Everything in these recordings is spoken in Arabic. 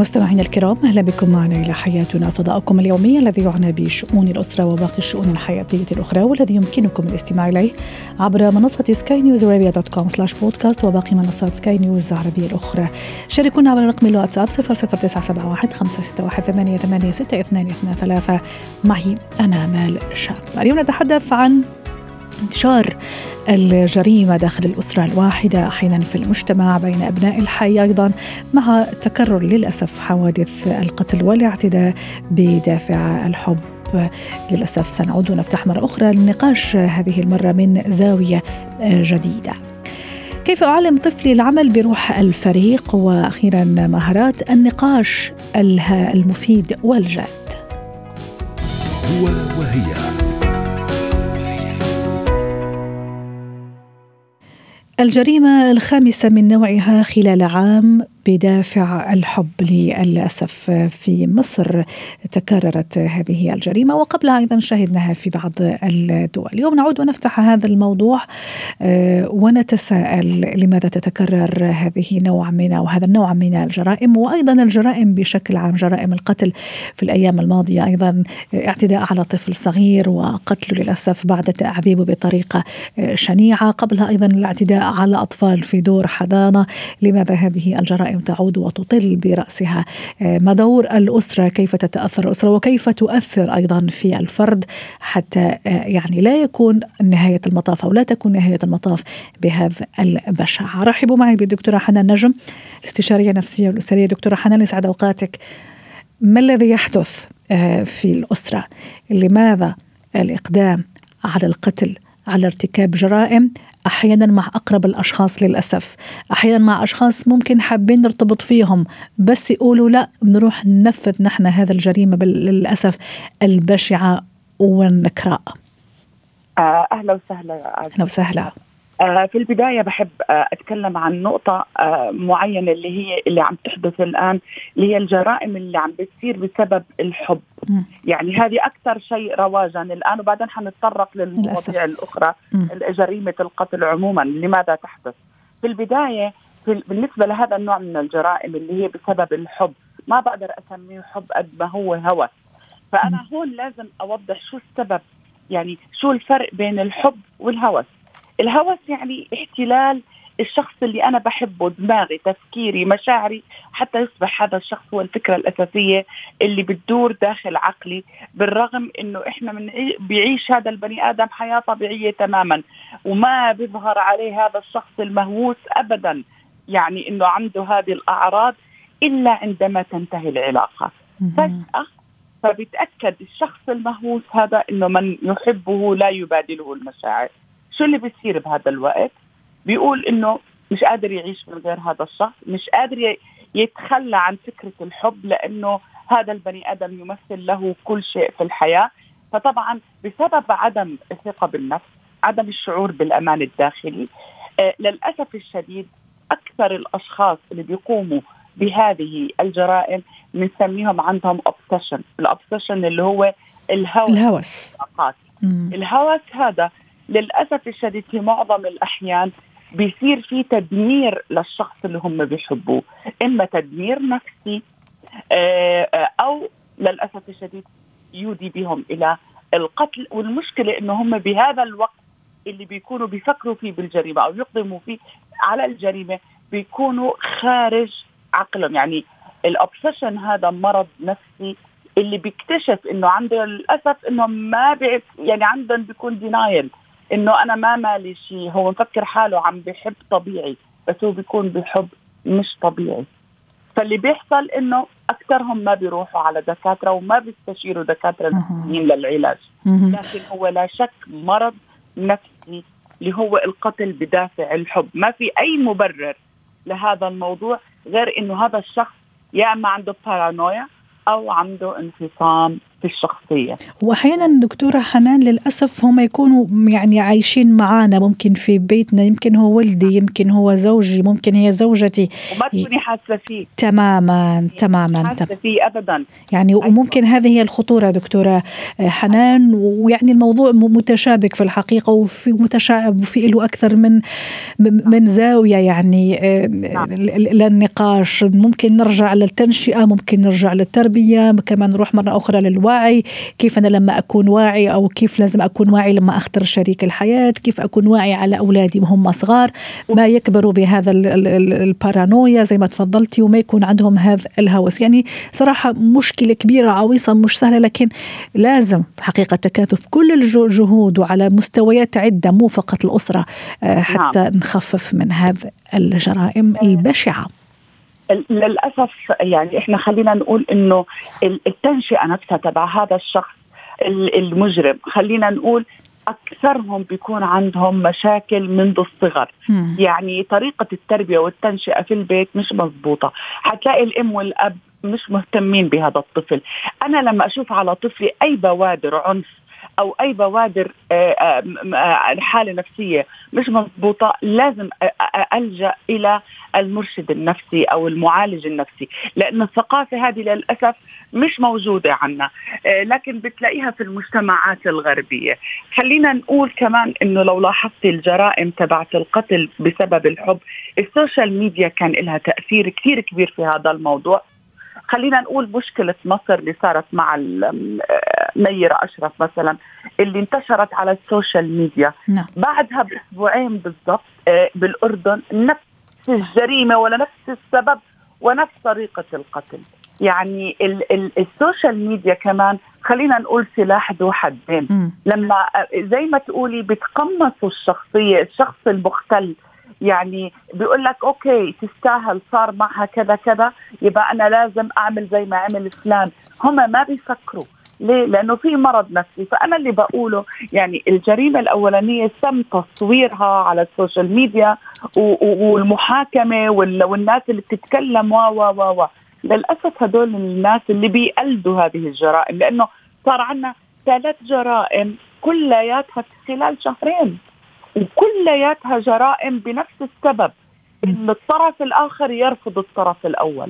مستمعينا الكرام أهلا بكم معنا إلى حياتنا فضاؤكم اليومي الذي يعنى بشؤون الأسرة وباقي الشؤون الحياتية الأخرى والذي يمكنكم الاستماع إليه عبر منصة سكاي نيوز ارابيا dot com slash podcast وباقي منصات سكاي نيوز العربية الأخرى. شاركونا على رقم الواتساب 00971 561 88 معي أنا مال شاب. اليوم نتحدث عن انتشار الجريمة داخل الأسرة الواحدة أحيانا في المجتمع بين أبناء الحي أيضا مع تكرر للأسف حوادث القتل والاعتداء بدافع الحب. للأسف سنعود ونفتح مرة أخرى للنقاش هذه المرة من زاوية جديدة. كيف أعلم طفلي العمل بروح الفريق؟ وأخيرا مهارات النقاش المفيد والجاد. هو وهي. الجريمة الخامسة من نوعها خلال عام بدافع الحب للأسف في مصر تكررت هذه الجريمة. وقبلها أيضا شهدناها في بعض الدول. اليوم نعود ونفتح هذا الموضوع آه، ونتساءل لماذا تتكرر هذه نوع من أو هذا النوع من الجرائم وأيضا الجرائم بشكل عام جرائم القتل في الأيام الماضية أيضا اعتداء على طفل صغير وقتله للأسف بعد تعذيبه بطريقة شنيعة. قبلها أيضا الاعتداء على أطفال في دور حضانة. لماذا هذه الجرائم؟ الجرائم تعود وتطل برأسها. آه، ما دور الأسرة؟ كيف تتأثر الأسرة؟ وكيف تؤثر أيضا في الفرد حتى آه، يعني لا يكون نهاية المطاف أو لا تكون نهاية المطاف بهذا البشع؟ رحبوا معي بالدكتورة حنان نجم الاستشارية النفسية والأسرية. دكتورة حنان يسعد أوقاتك. ما الذي يحدث آه، في الأسرة؟ لماذا الإقدام على القتل على ارتكاب جرائم أحيانا مع أقرب الأشخاص للأسف. أحيانا مع أشخاص ممكن حابين نرتبط فيهم بس يقولوا لا بنروح ننفذ نحن هذا الجريمة للأسف البشعة والنكراء. آه، أهلا وسهلا. أهلا وسهلا. في البداية بحب آه، أتكلم عن نقطة آه، معينة اللي هي اللي عم تحدث الآن اللي هي الجرائم اللي عم بتصير بسبب الحب. م. يعني هذه أكثر شيء رواجا الآن وبعدين حنتطرق للمواضيع الأخرى جريمة القتل عموما لماذا تحدث؟ في البداية في بالنسبة لهذا النوع من الجرائم اللي هي بسبب الحب ما بقدر أسميه حب قد ما هو هوس فأنا هون لازم أوضح شو السبب يعني شو الفرق بين الحب والهوس الهوس يعني احتلال الشخص اللي أنا بحبه دماغي تفكيري مشاعري حتى يصبح هذا الشخص هو الفكرة الأساسية اللي بتدور داخل عقلي بالرغم إنه إحنا من بيعيش هذا البني آدم حياة طبيعية تماما وما بيظهر عليه هذا الشخص المهووس ابدا يعني إنه عنده هذه الأعراض إلا عندما تنتهي العلاقة. فجاه فبيتأكد الشخص المهووس هذا إنه من يحبه لا يبادله المشاعر. شو اللي بيصير بهذا الوقت؟ بيقول إنه مش قادر يعيش من غير هذا الشخص مش قادر يتخلى عن فكرة الحب لأنه هذا البني آدم يمثل له كل شيء في الحياة. فطبعا بسبب عدم الثقة بالنفس عدم الشعور بالأمان الداخلي آه للأسف الشديد أكثر الأشخاص اللي بيقوموا بهذه الجرائم بنسميهم عندهم obsession ال obsession اللي هو الهوس. الهوس. الهوس هذا للأسف الشديد في معظم الأحيان بيصير في تدمير للشخص اللي هم بيحبوه إما تدمير نفسي آه، آه، أو للأسف الشديد يودي بهم إلى القتل. والمشكلة إنه هم بهذا الوقت اللي بيكونوا بيفكروا فيه بالجريمة أو يقدموا فيه على الجريمة بيكونوا خارج عقلهم. يعني ال obsession هذا مرض نفسي اللي بيكتشف إنه عنده للأسف إنه ما بيعرف يعني عندهم بيكون denial إنه أنا ما مالي شيء هو مفكر حاله عم بحب طبيعي بس هو بيكون بحب مش طبيعي. فاللي بيحصل إنه اكثرهم ما بيروحوا على دكاترة وما بيستشيروا دكاترة نفسيين للعلاج. لكن هو لا شك مرض نفسي اللي هو القتل بدافع الحب. ما في أي مبرر لهذا الموضوع غير إنه هذا الشخص يا أما عنده بارانويا أو عنده انفصام في الشخصية. وأحيانا دكتورة حنان للأسف هم يكونوا يعني عايشين معانا ممكن في بيتنا يمكن هو ولدي يمكن هو زوجي ممكن هي زوجتي. وما تكوني حاسة فيه. تماما تماما حاسة فيه ابدا. يعني أيوة. وممكن هذه هي الخطورة دكتورة حنان ويعني الموضوع متشابك في الحقيقة وفي متشابك وفي له أكثر من من زاوية يعني آه، نعم. للنقاش. ممكن نرجع للتنشئة ممكن نرجع للتربية كمان نروح مرة أخرى للوعي. كيف أنا لما أكون واعي أو كيف لازم أكون واعي لما أختار شريك الحياة كيف أكون واعي على أولادي وهم صغار ما يكبروا بهذا البارانويا زي ما تفضلتي وما يكون عندهم هذا الهوس. يعني صراحة مشكلة كبيرة عويصة مش سهلة لكن لازم حقيقة تكاثف كل الجهود وعلى مستويات عدة مو فقط الأسرة آه، حتى نعم. نخفف من هذا الجرائم البشعة. للأسف يعني إحنا خلينا نقول إنه التنشئة نفسها تبع هذا الشخص المجرم خلينا نقول أكثرهم بيكون عندهم مشاكل منذ الصغر. مم. يعني طريقة التربية والتنشئة في البيت مش مضبوطة. حتلاقي الأم والأب مش مهتمين بهذا الطفل. أنا لما أشوف على طفلي أي بوادر عنف أو أي بوادر آه، آه، آه، حالة نفسية مش مضبوطة لازم ألجأ إلى المرشد النفسي أو المعالج النفسي لأن الثقافة هذه للأسف مش موجودة عنا لكن بتلاقيها في المجتمعات الغربية. خلينا نقول كمان إنه لو لاحظتي الجرائم تبعت القتل بسبب الحب ال social media كان لها تأثير كثير كبير في هذا الموضوع. خلينا نقول مشكلة مصر اللي صارت مع نيرة أشرف مثلا اللي انتشرت على ال social media. نعم. بعدها بأسبوعين بالضبط آه، بالأردن نفس الجريمة ولا نفس السبب ونفس طريقة القتل. يعني ال ال ال social media كمان خلينا نقول سلاح ذو حدين. لما آه، زي ما تقولي بتقمصوا الشخصية الشخص المختل يعني بيقول لك okay تستاهل صار معها كذا كذا يبقى أنا لازم أعمل زي ما عمل فلان. هم ما بيفكروا. ليه؟ لأنه في مرض نفسي، فأنا اللي بقوله يعني الجريمة الأولانية تم تصويرها على ال social media والمحاكمة والناس اللي بتتكلم و و و و. للأسف هدول الناس اللي بيقلدوا هذه الجرائم لأنه صار عندنا ثلاث جرائم كلياتها خلال شهرين. وكلياتها جرائم بنفس السبب إن الطرف الآخر يرفض الطرف الأول.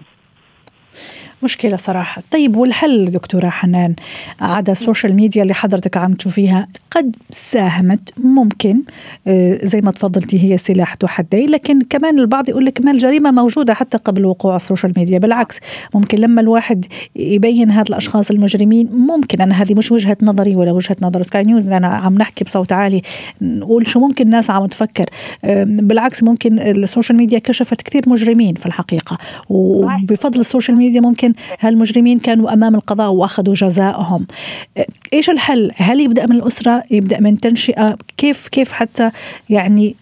مشكلة صراحة. طيب والحل دكتورة حنان؟ عدا السوشيال ميديا اللي حضرتك عم تشوفيها قد ساهمت ممكن آه، زي ما تفضلتي هي سلاح ذو حدين لكن كمان البعض يقول لك ما الجريمة موجودة حتى قبل وقوع ال social media بالعكس ممكن لما الواحد يبين هذا الأشخاص المجرمين ممكن أنا هذه مش وجهة نظري ولا وجهة نظر سكاي نيوز أنا عم نحكي بصوت عالي نقول شو ممكن الناس عم تفكر. بالعكس ممكن ال social media كشفت كثير مجرمين في الحقيقة وبفضل ال social media ممكن هالمجرمين كانوا أمام القضاء وأخذوا جزائهم. إيش الحل؟ هل يبدأ من الأسرة؟ يبدأ من تنشئة؟ كيف كيف حتى يعني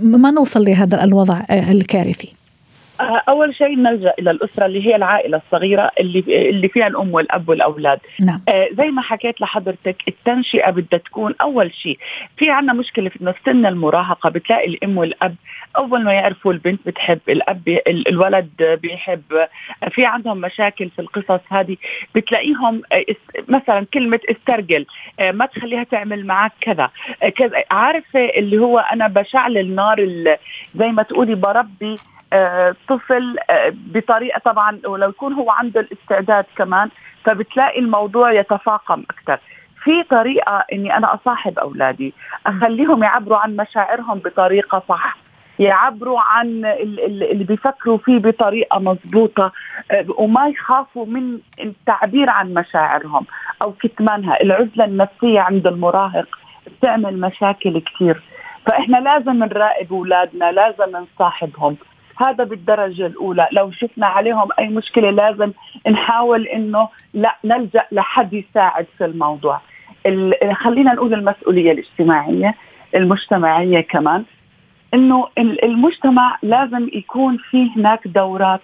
ما نوصل لهذا الوضع الكارثي؟ أول شيء نلجأ إلى الأسرة اللي هي العائلة الصغيرة اللي اللي فيها الأم والأب والأولاد. نعم. آه زي ما حكيت لحضرتك التنشئة بدها تكون أول شيء. في عندنا مشكلة في سن المراهقة بتلاقي الأم والأب أول ما يعرفوا البنت بتحب الأب الولد بيحب. في عندهم مشاكل في القصص هذه بتلاقيهم آه، مثلا كلمة استرجل آه، ما تخليها تعمل معك كذا. كذا. عارفة اللي هو أنا بشعل النار زي ما تقولي بربي آه، طفل آه، بطريقة طبعا ولو يكون هو عنده الاستعداد كمان فبتلاقي الموضوع يتفاقم أكثر. في طريقة إني أنا أصاحب أولادي أخليهم يعبروا عن مشاعرهم بطريقة صح يعبروا عن اللي بيفكروا فيه بطريقة مضبوطة آه، وما يخافوا من التعبير عن مشاعرهم أو كتمانها. العزلة النفسية عند المراهق بتعمل مشاكل كثير. فإحنا لازم نراقب أولادنا لازم نصاحبهم. هذا بالدرجة الأولى. لو شفنا عليهم أي مشكلة لازم نحاول إنه لا نلجأ لحد يساعد في الموضوع. خلينا نقول المسؤولية الاجتماعية المجتمعية كمان إنه المجتمع لازم يكون في هناك دورات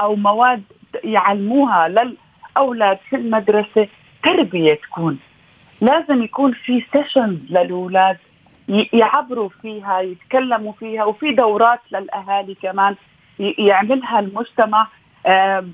أو مواد يعلموها للأولاد في المدرسة تربية تكون. لازم يكون في سيشنز للأولاد يعبروا فيها يتكلموا فيها وفي دورات للأهالي كمان يعملها المجتمع آه،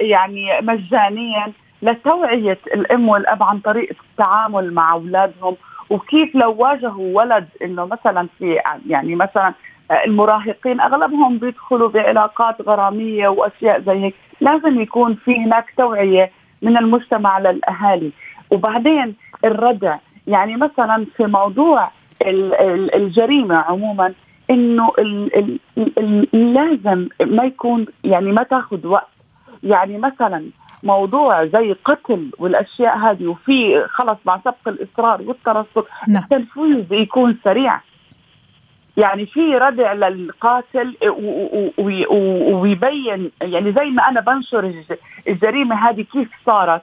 يعني مجانيا لتوعية الأم والأب عن طريقه التعامل مع أولادهم وكيف لو واجهوا ولد إنه مثلا في يعني مثلا المراهقين أغلبهم بيدخلوا بعلاقات غرامية وأشياء زي هيك، لازم يكون في هناك توعية من المجتمع للأهالي، وبعدين الردع، يعني مثلا في موضوع الجريمة عموما إنه لازم ما يكون يعني ما تاخذ وقت. يعني مثلا موضوع زي قتل والأشياء هذه وفي خلص مع سبق الإصرار والترصد نعم. التنفيذ يكون سريع. يعني في ردع للقاتل ويبين يعني زي ما أنا بنشر الجريمة هذه كيف صارت.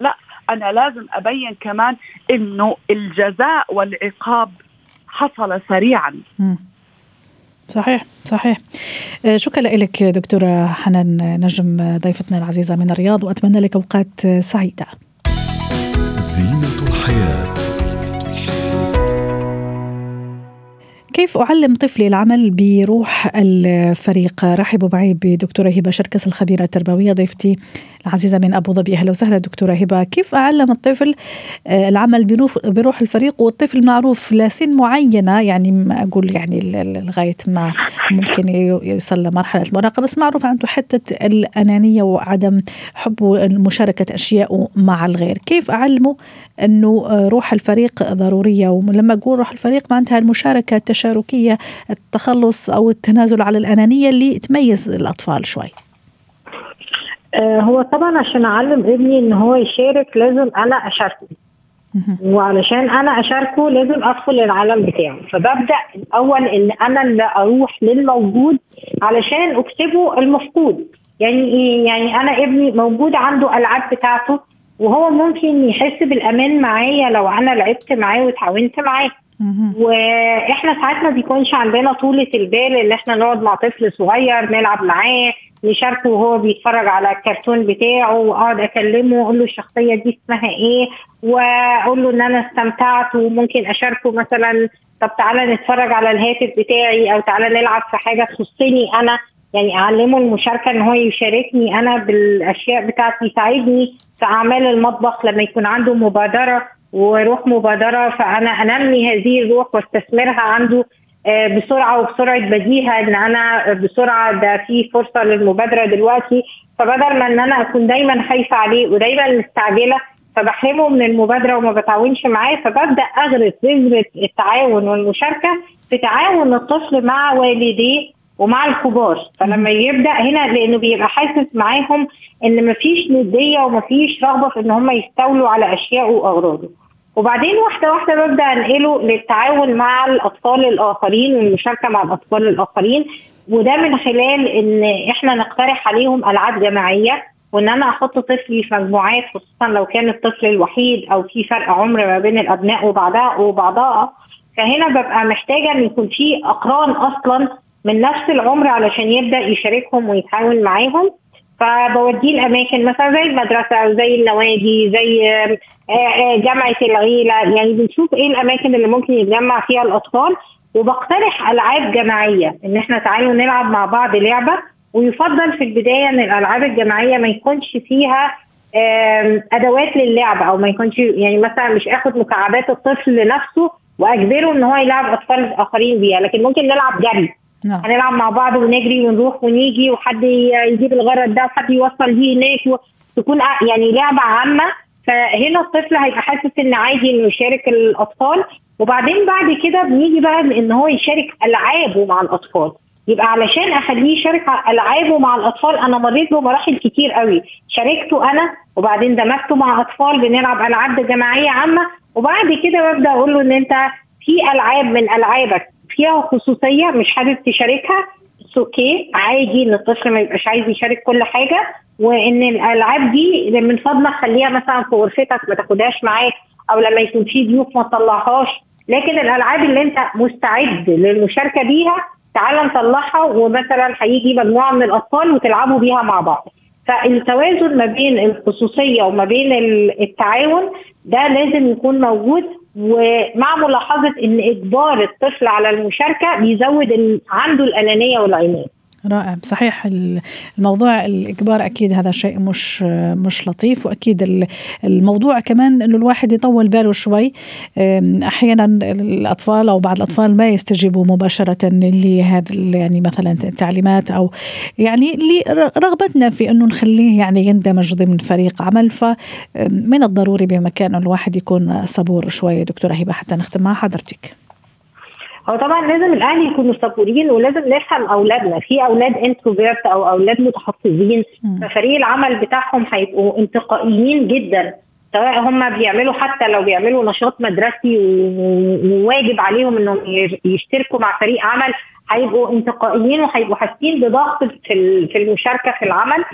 لا أنا لازم أبين كمان إنه الجزاء والعقاب حصل سريعا. م. صحيح صحيح. آه، شكرا لك دكتورة حنان نجم ضيفتنا العزيزة من الرياض وأتمنى لك أوقات سعيدة. زينة الحياة. كيف أعلم طفلي العمل بروح الفريق؟ رحبوا معي بدكتورة هبة شركس الخبيرة التربوية ضيفتي العزيزة من أبو ظبي أهلا وسهلا. دكتورة هبة كيف أعلم الطفل آه، العمل بروح الفريق؟ والطفل معروف لسن معينة يعني ما أقول يعني لغاية ما ممكن يوصل لمرحلة المراهقة بس معروف عنده حتة الأنانية وعدم حبه مشاركة أشياء مع الغير. كيف أعلمه أنه آه، روح الفريق ضرورية؟ ولما أقول روح الفريق معناتها المشاركة التشاركية التخلص أو التنازل على الأنانية اللي تميز الأطفال شوي. هو طبعا عشان أعلم ابني إن هو يشارك لازم أنا أشاركه. وعلشان أنا أشاركه لازم ادخل العالم بتاعه. فببدأ الأول إن أنا اللي أروح للموجود علشان أكتبه المفقود. يعني إيه؟ يعني أنا ابني موجود عنده ألعاب بتاعته وهو ممكن يحس بالأمان معايا لو أنا لعبت معاه وتعاونت معاه. وإحنا ساعات ما بيكونش عندنا طولة البال ان إحنا نقعد مع طفل صغير نلعب معاه نشاركه وهو بيتفرج على الكرتون بتاعه واقعد اكلمه وأقول له الشخصية دي اسمها إيه واقول له إن أنا استمتعت وممكن أشاركه مثلا طب تعالى نتفرج على الهاتف بتاعي أو تعالى نلعب في حاجة تخصني أنا. يعني أعلمه المشاركة إن هو يشاركني أنا بالأشياء بتاعتي يساعدني في أعمال المطبخ لما يكون عنده مبادرة وروح مبادرة فأنا أنمي هذه الروح واستثمرها عنده آه، بسرعة وبسرعة بديهة إن أنا بسرعة ده في فرصة للمبادرة دلوقتي. فبدل ما إن أنا أكون دايما خايفة عليه ودايما مستعجلة فبحرمه من المبادرة وما بتعاونش معاه فببدأ أغرس بذره التعاون والمشاركة في تعاون الطفل مع والديه ومع الكبار. فلما يبدأ هنا لأنه بيبقى حاسس معاهم إن مفيش ندية ومفيش رغبة في إن هم يستولوا على اشيائه وأغراضه. وبعدين واحدة واحدة ببدأ أنقله للتعاون مع الأطفال الآخرين والمشاركة مع الأطفال الآخرين. وده من خلال إن إحنا نقترح عليهم ألعاب جماعية وإن أنا أحط طفلي في مجموعات خصوصا لو كان الطفل الوحيد أو في فرق عمر ما بين الأبناء وبعضها وبعضها. فهنا ببقى محتاجة إن يكون في أقران أصلا من نفس العمر علشان يبدأ يشاركهم ويتعاون معاهم. فبوديه الأماكن مثلا زي المدرسة أو زي النوادي زي آه، آه، جامعة العيلة. يعني بنشوف إيه الأماكن اللي ممكن يتجمع فيها الأطفال. وبقترح ألعاب جماعية إن إحنا تعالوا نلعب مع بعض لعبة. ويفضل في البداية إن الألعاب الجماعية ما يكونش فيها أدوات للعب أو ما يكونش يعني مثلا مش آخد مكعبات الطفل لنفسه وأجبره إن هو يلعب أطفال آخرين بيها. لكن ممكن نلعب جري. نعم. هنلعب مع بعض ونجري ونروح ونيجي وحد يجيب الغرض ده وحد يوصل دي هناك تكون يعني لعبة عامة. فهنا الطفل هيبقى حاسس إن عادي إنه يشارك الأطفال. وبعدين بعد كده بنيجي بقى إن هو يشارك ألعابه مع الأطفال. يبقى علشان أخليه يشارك ألعابه مع الأطفال أنا مريت بمراحل كتير قوي. شاركته أنا وبعدين دمجته مع أطفال بنلعب ألعاب جماعية عامة. وبعد كده ببدأ أقول له إن أنت في ألعاب من ألعابك. فيها خصوصيه مش حابب تشاركها أوكي عادي إن الطفل ما يبقاش عايز يشارك كل حاجة وإن الألعاب دي من فضلك خليها مثلا في غرفتك ما تاخدهاش معاك أو لما يكون في ضيوف ما تطلعهاش. لكن الألعاب اللي أنت مستعد للمشاركة بيها تعال نطلعها ومثلا هيجي مجموعة من الأطفال وتلعبوا بيها مع بعض. فالتوازن ما بين الخصوصية وما بين التعاون ده لازم يكون موجود ومع ملاحظة إن إجبار الطفل على المشاركة بيزود عنده الأنانية والعناد رائع. صحيح الموضوع الاجبار أكيد هذا شيء مش مش لطيف وأكيد الموضوع كمان إنه الواحد يطول باله شوي. أحيانا الأطفال أو بعض الأطفال ما يستجيبوا مباشرة لهذا يعني مثلا التعليمات أو يعني لرغبتنا في إنه نخليه يعني يندمج ضمن فريق عمل. فمن الضروري بمكان الواحد يكون صبور شوي دكتورة هبه حتى نختم مع حضرتك. هو طبعا لازم الأهل يكونوا صبورين ولازم نفهم أولادنا. في أولاد انتروفيرت أو أولاد متحفظين ففريق العمل بتاعهم هيبقوا انتقائيين جدا. سواء هم بيعملوا حتى لو بيعملوا نشاط مدرسي وواجب عليهم إنهم يشتركوا مع فريق عمل هيبقوا انتقائيين وهيبقوا حاسين بضغط في المشاركة في العمل.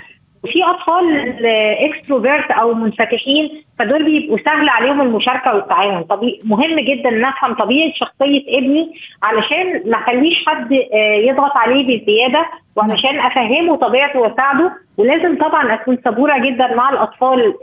وفي أطفال اكستروفيرت أو منفتحين فدول بيبقوا سهل عليهم المشاركة والتعاون. طبيعي مهم جدا نفهم طبيعة شخصية ابني علشان ما أخليش حد آه، يضغط عليه بزيادة وعلشان أفهمه طبيعته وأساعده. ولازم طبعا أكون صبورة جدا مع الأطفال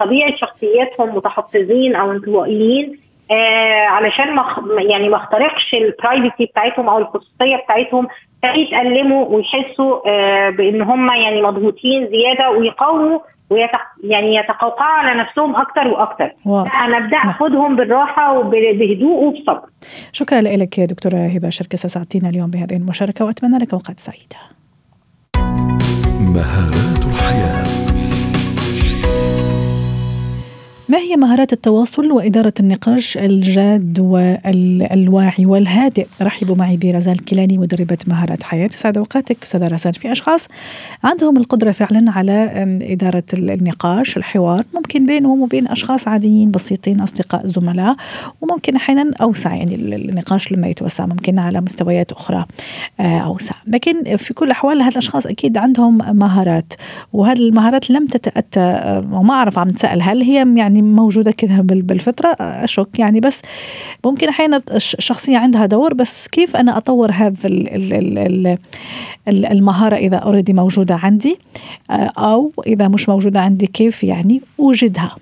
طبيعة شخصياتهم متحفظين أو انطوائيين. آه علشان ما يعني ما اخترقش البرايفسي بتاعتهم أو الخصوصية بتاعتهم فيتألموا ويحسوا آه بإن هم يعني مضغوطين زيادة ويقاوموا ويتق... يعني يتقوقعوا على نفسهم أكتر وأكتر. أنا أبدأ نعم. أخدهم بالراحة وبهدوء وبصبر. شكرا لك يا دكتورة هبة شركة ساعدتينا اليوم بهذه المشاركة وأتمنى لك أوقات سعيدة. مهارات ما هي مهارات التواصل وإدارة النقاش الجاد والواعي والهادئ؟ رحبوا معي برزان كيلاني مدربة مهارات حياة. سعد أوقاتك أستاذة رزان. في أشخاص عندهم القدرة فعلا على إدارة النقاش الحوار ممكن بينهم وبين أشخاص عاديين بسيطين أصدقاء زملاء وممكن أحيانا أوسع. يعني النقاش لما يتوسع ممكن على مستويات أخرى آه، أوسع. لكن في كل الأحوال هذه الأشخاص أكيد عندهم مهارات وهذه المهارات لم تتأتى آه، وما أعرف عم تسأل هل هي يعني موجودة كذا بالفطرة أشك يعني. بس ممكن أحيانا الشخصيه عندها دور بس كيف أنا أطور هذا المهارة إذا أوريدي موجودة عندي؟ آه، أو إذا مش موجودة عندي كيف يعني أوجدها؟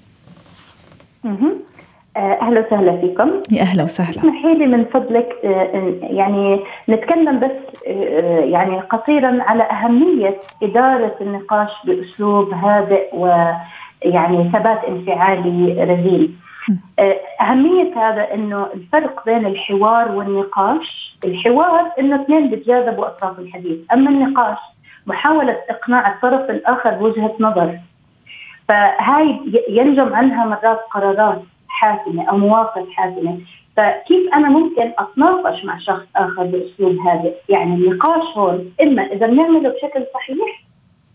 آه، أهلا وسهلا فيكم. يا أهلا وسهلا. اسمحي لي من فضلك آه، يعني نتكلم بس يعني قصيرا على أهمية إدارة النقاش بأسلوب هادئ و يعني ثبات انفعالي رزين آه، أهمية هذا أنه الفرق بين الحوار والنقاش الحوار أنه اثنين بيتجاذبوا أطراف الحديث. أما النقاش محاولة إقناع الطرف الآخر بوجهة نظر. فهاي ينجم عنها مرات قرارات حاسمة أو مواقف حاسمة. فكيف أنا ممكن أتناقش مع شخص آخر بأسلوب هادئ يعني النقاش هون إما إذا بنعمله بشكل صحيح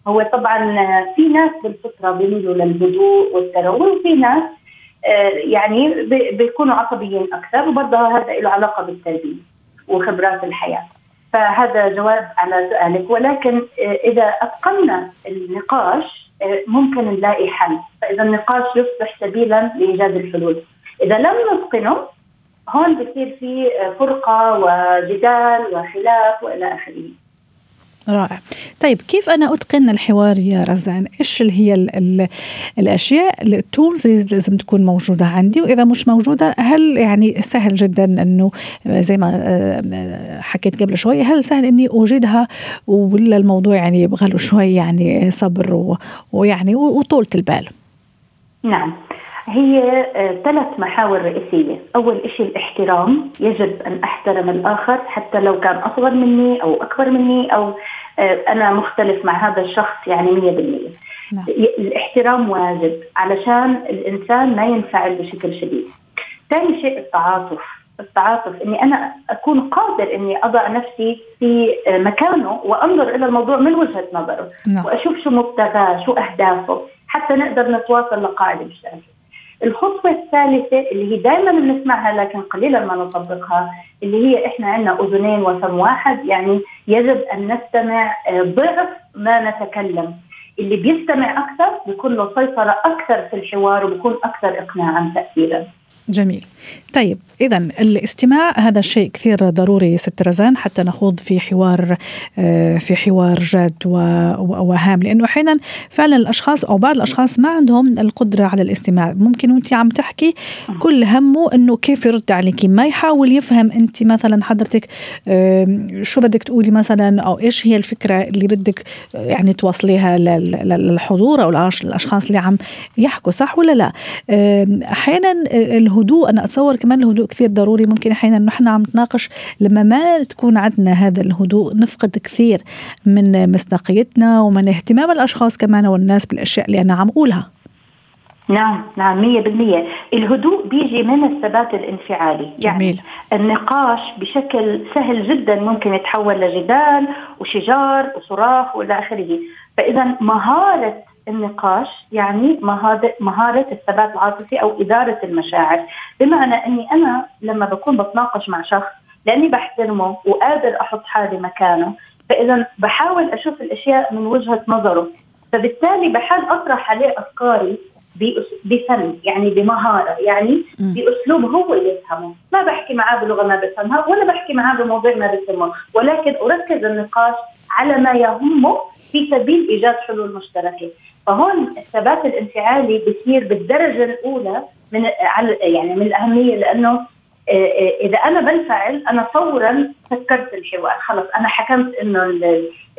هو طبعا في ناس بالفطرة بيميلوا للهدوء والتروي وفي ناس آه، يعني بيكونوا عصبيين أكثر وبرضه هذا له علاقة بالتربية وخبرات الحياة. فهذا جواب على سؤالك ولكن آه، إذا اتقنا النقاش آه، ممكن نلاقي حل، فإذا النقاش يصبح سبيلا لإيجاد الحلول. إذا لم نتقنه هون بصير في فرقة وجدال وخلاف وإلى آخره. رائع. طيب كيف أنا أتقن الحوار يا رزان؟ إيش اللي هي ال ال الأشياء التولز اللي لازم تكون موجودة عندي؟ وإذا مش موجودة هل يعني سهل جدا أنه زي ما آه، حكيت قبل شوي هل سهل أني أوجدها ولا الموضوع يعني يبغى له شوي يعني صبر ويعني وطولة البال؟ نعم. هي آه، ثلاث محاور رئيسية. أول شيء الاحترام يجب أن أحترم الآخر حتى لو كان أصغر مني أو أكبر مني أو آه، أنا مختلف مع هذا الشخص يعني مية بالمية. نعم. الاحترام واجب علشان الإنسان ما ينفعل بشكل شديد. ثاني شيء التعاطف. التعاطف إني أنا أكون قادر إني أضع نفسي في آه، مكانه وأنظر إلى الموضوع من وجهة نظره نعم. وأشوف شو مبتغاه شو أهدافه حتى نقدر نتواصل لقاعدة مشتركة. الخطوة الثالثة اللي هي دائما بنسمعها لكن قليلا ما نطبقها اللي هي إحنا عندنا أذنين وفم واحد يعني يجب أن نستمع آه، ضعف ما نتكلم. اللي بيستمع أكثر بيكون له سيطرة أكثر في الحوار وبيكون أكثر اقناعا تاثيرا. جميل. طيب إذا الاستماع هذا شيء كثير ضروري ست رزان حتى نخوض في حوار آه، في حوار جاد وهام. لأنه أحيانا فعلا الأشخاص أو بعض الأشخاص ما عندهم القدرة على الاستماع. ممكن وأنت عم تحكي كل همه أنه كيف يرد عليك؟ ما يحاول يفهم أنت مثلا حضرتك شو بدك تقولي مثلا أو إيش هي الفكرة اللي بدك يعني توصليها للحضور أو الأشخاص اللي عم يحكوا صح ولا لا؟ أحيانا الهدوء. أنا أتصور كمان الهدوء كثير ضروري. ممكن أحيانا نحن عم نتناقش لما ما تكون عندنا هذا الهدوء نفقد كثير من مصداقيتنا ومن اهتمام الأشخاص كمان والناس بالأشياء اللي أنا عم أقولها. نعم نعم مية بالمية. الهدوء بيجي من الثبات الانفعالي. يعني جميل. النقاش بشكل سهل جدا ممكن يتحول لجدال وشجار وصراخ وإلى آخره. فاذا مهارة النقاش يعني مهارة الثبات العاطفي أو إدارة المشاعر. بمعنى أني أنا لما بكون بتناقش مع شخص لأني بحترمه وقادر أحط حالي مكانه فإذا بحاول أشوف الأشياء من وجهة نظره. فبالتالي بحاول أطرح عليه أفكاري بفن يعني بمهارة يعني بأسلوب هو يفهمه، ما بحكي معاه بلغة ما بفهمها ولا بحكي معاه بموضوع ما بفهمه، ولكن أركز النقاش على ما يهمه في سبيل إيجاد حلول مشتركة، فهون الثبات الانفعالي بصير بالدرجة الأولى من يعني من الأهمية لأنه آه، آه، إذا أنا بنفعل أنا فورا فكرت الحوار خلص. أنا حكمت إنه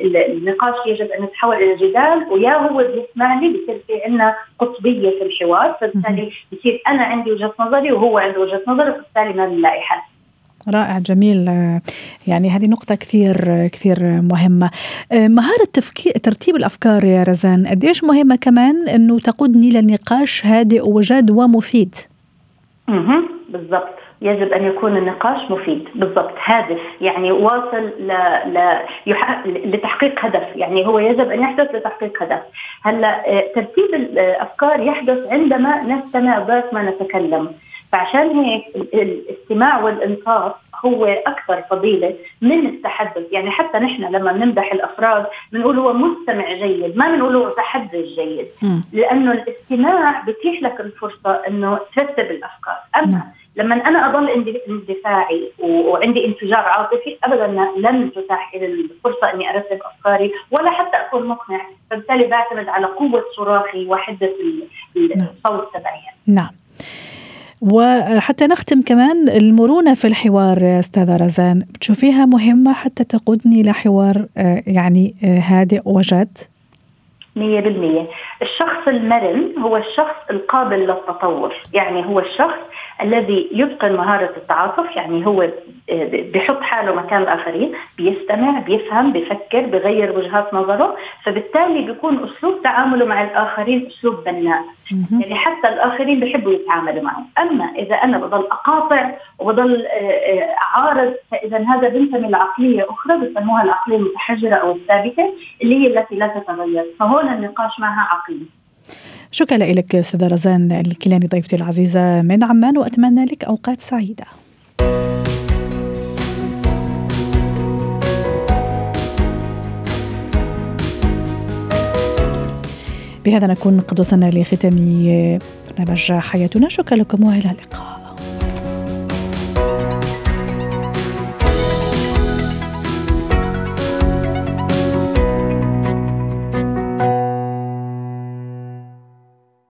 النقاش يجب أن يتحول إلى جدال ويا هو بيسمع لي بصير في عندنا قطبية في الحوار. فبالتالي بصير أنا عندي وجهة نظري وهو عنده وجهة نظر وبالتالي ما بنلاقي حل. رائع جميل. يعني هذه نقطة كثير كثير مهمة. مهارة تفكير ترتيب الأفكار يا رزان قديش مهمة كمان أنه تقودني لنقاش هادئ وجاد ومفيد؟ أها بالضبط. يجب أن يكون النقاش مفيد. بالضبط. هادف. يعني واصل ل... ل... يح... لتحقيق هدف. يعني هو يجب أن يحدث لتحقيق هدف. هلأ ترتيب الأفكار يحدث عندما نستمع ذات ما نتكلم. فعشان هيك الاستماع والانصات هو أكثر فضيلة من التحدث، يعني حتى نحن لما بنمدح الأفراد بنقول هو مستمع جيد، ما بنقول هو متحدث جيد،. لأنه الاستماع بتيح لك الفرصة إنه ترتب الأفكار، أما لما أنا أضل اندفاعي وعندي انفجار عاطفي ابدا لن تتاح لي الفرصة إني أرتب أفكاري ولا حتى أكون مقنع، فبالتالي بعتمد على قوة صراخي وحدة الصوت تبعي. نعم. وحتى نختم كمان المرونة في الحوار أستاذة رزان. بتشوفيها مهمة حتى تقودني لحوار آه، يعني آه، هادئ وجاد؟ مية بالمية. الشخص المرن هو الشخص القابل للتطور. يعني هو الشخص الذي يتقن مهارة التعاطف يعني هو آه، بيحط حاله مكان الآخرين بيستمع بيفهم بيفكر بغير وجهات نظره فبالتالي بيكون أسلوب تعامله مع الآخرين أسلوب بناء. يعني حتى الآخرين بيحبوا يتعاملوا معه. أما إذا أنا بضل أقاطع وبضل آه، آه، أعارض فإذا هذا بينتمي لعقلية أخرى بسموها العقلية المتحجرة أو الثابتة اللي هي التي لا تتغير. فهون النقاش معها عقلي. شكرا لك أستاذة رزان الكيلاني ضيفتي العزيزة. من عمان وأتمنى لك أوقات سعيدة. بهذا نكون قد وصلنا لختام برنامج حياتنا. شكرا لكم وإلى اللقاء.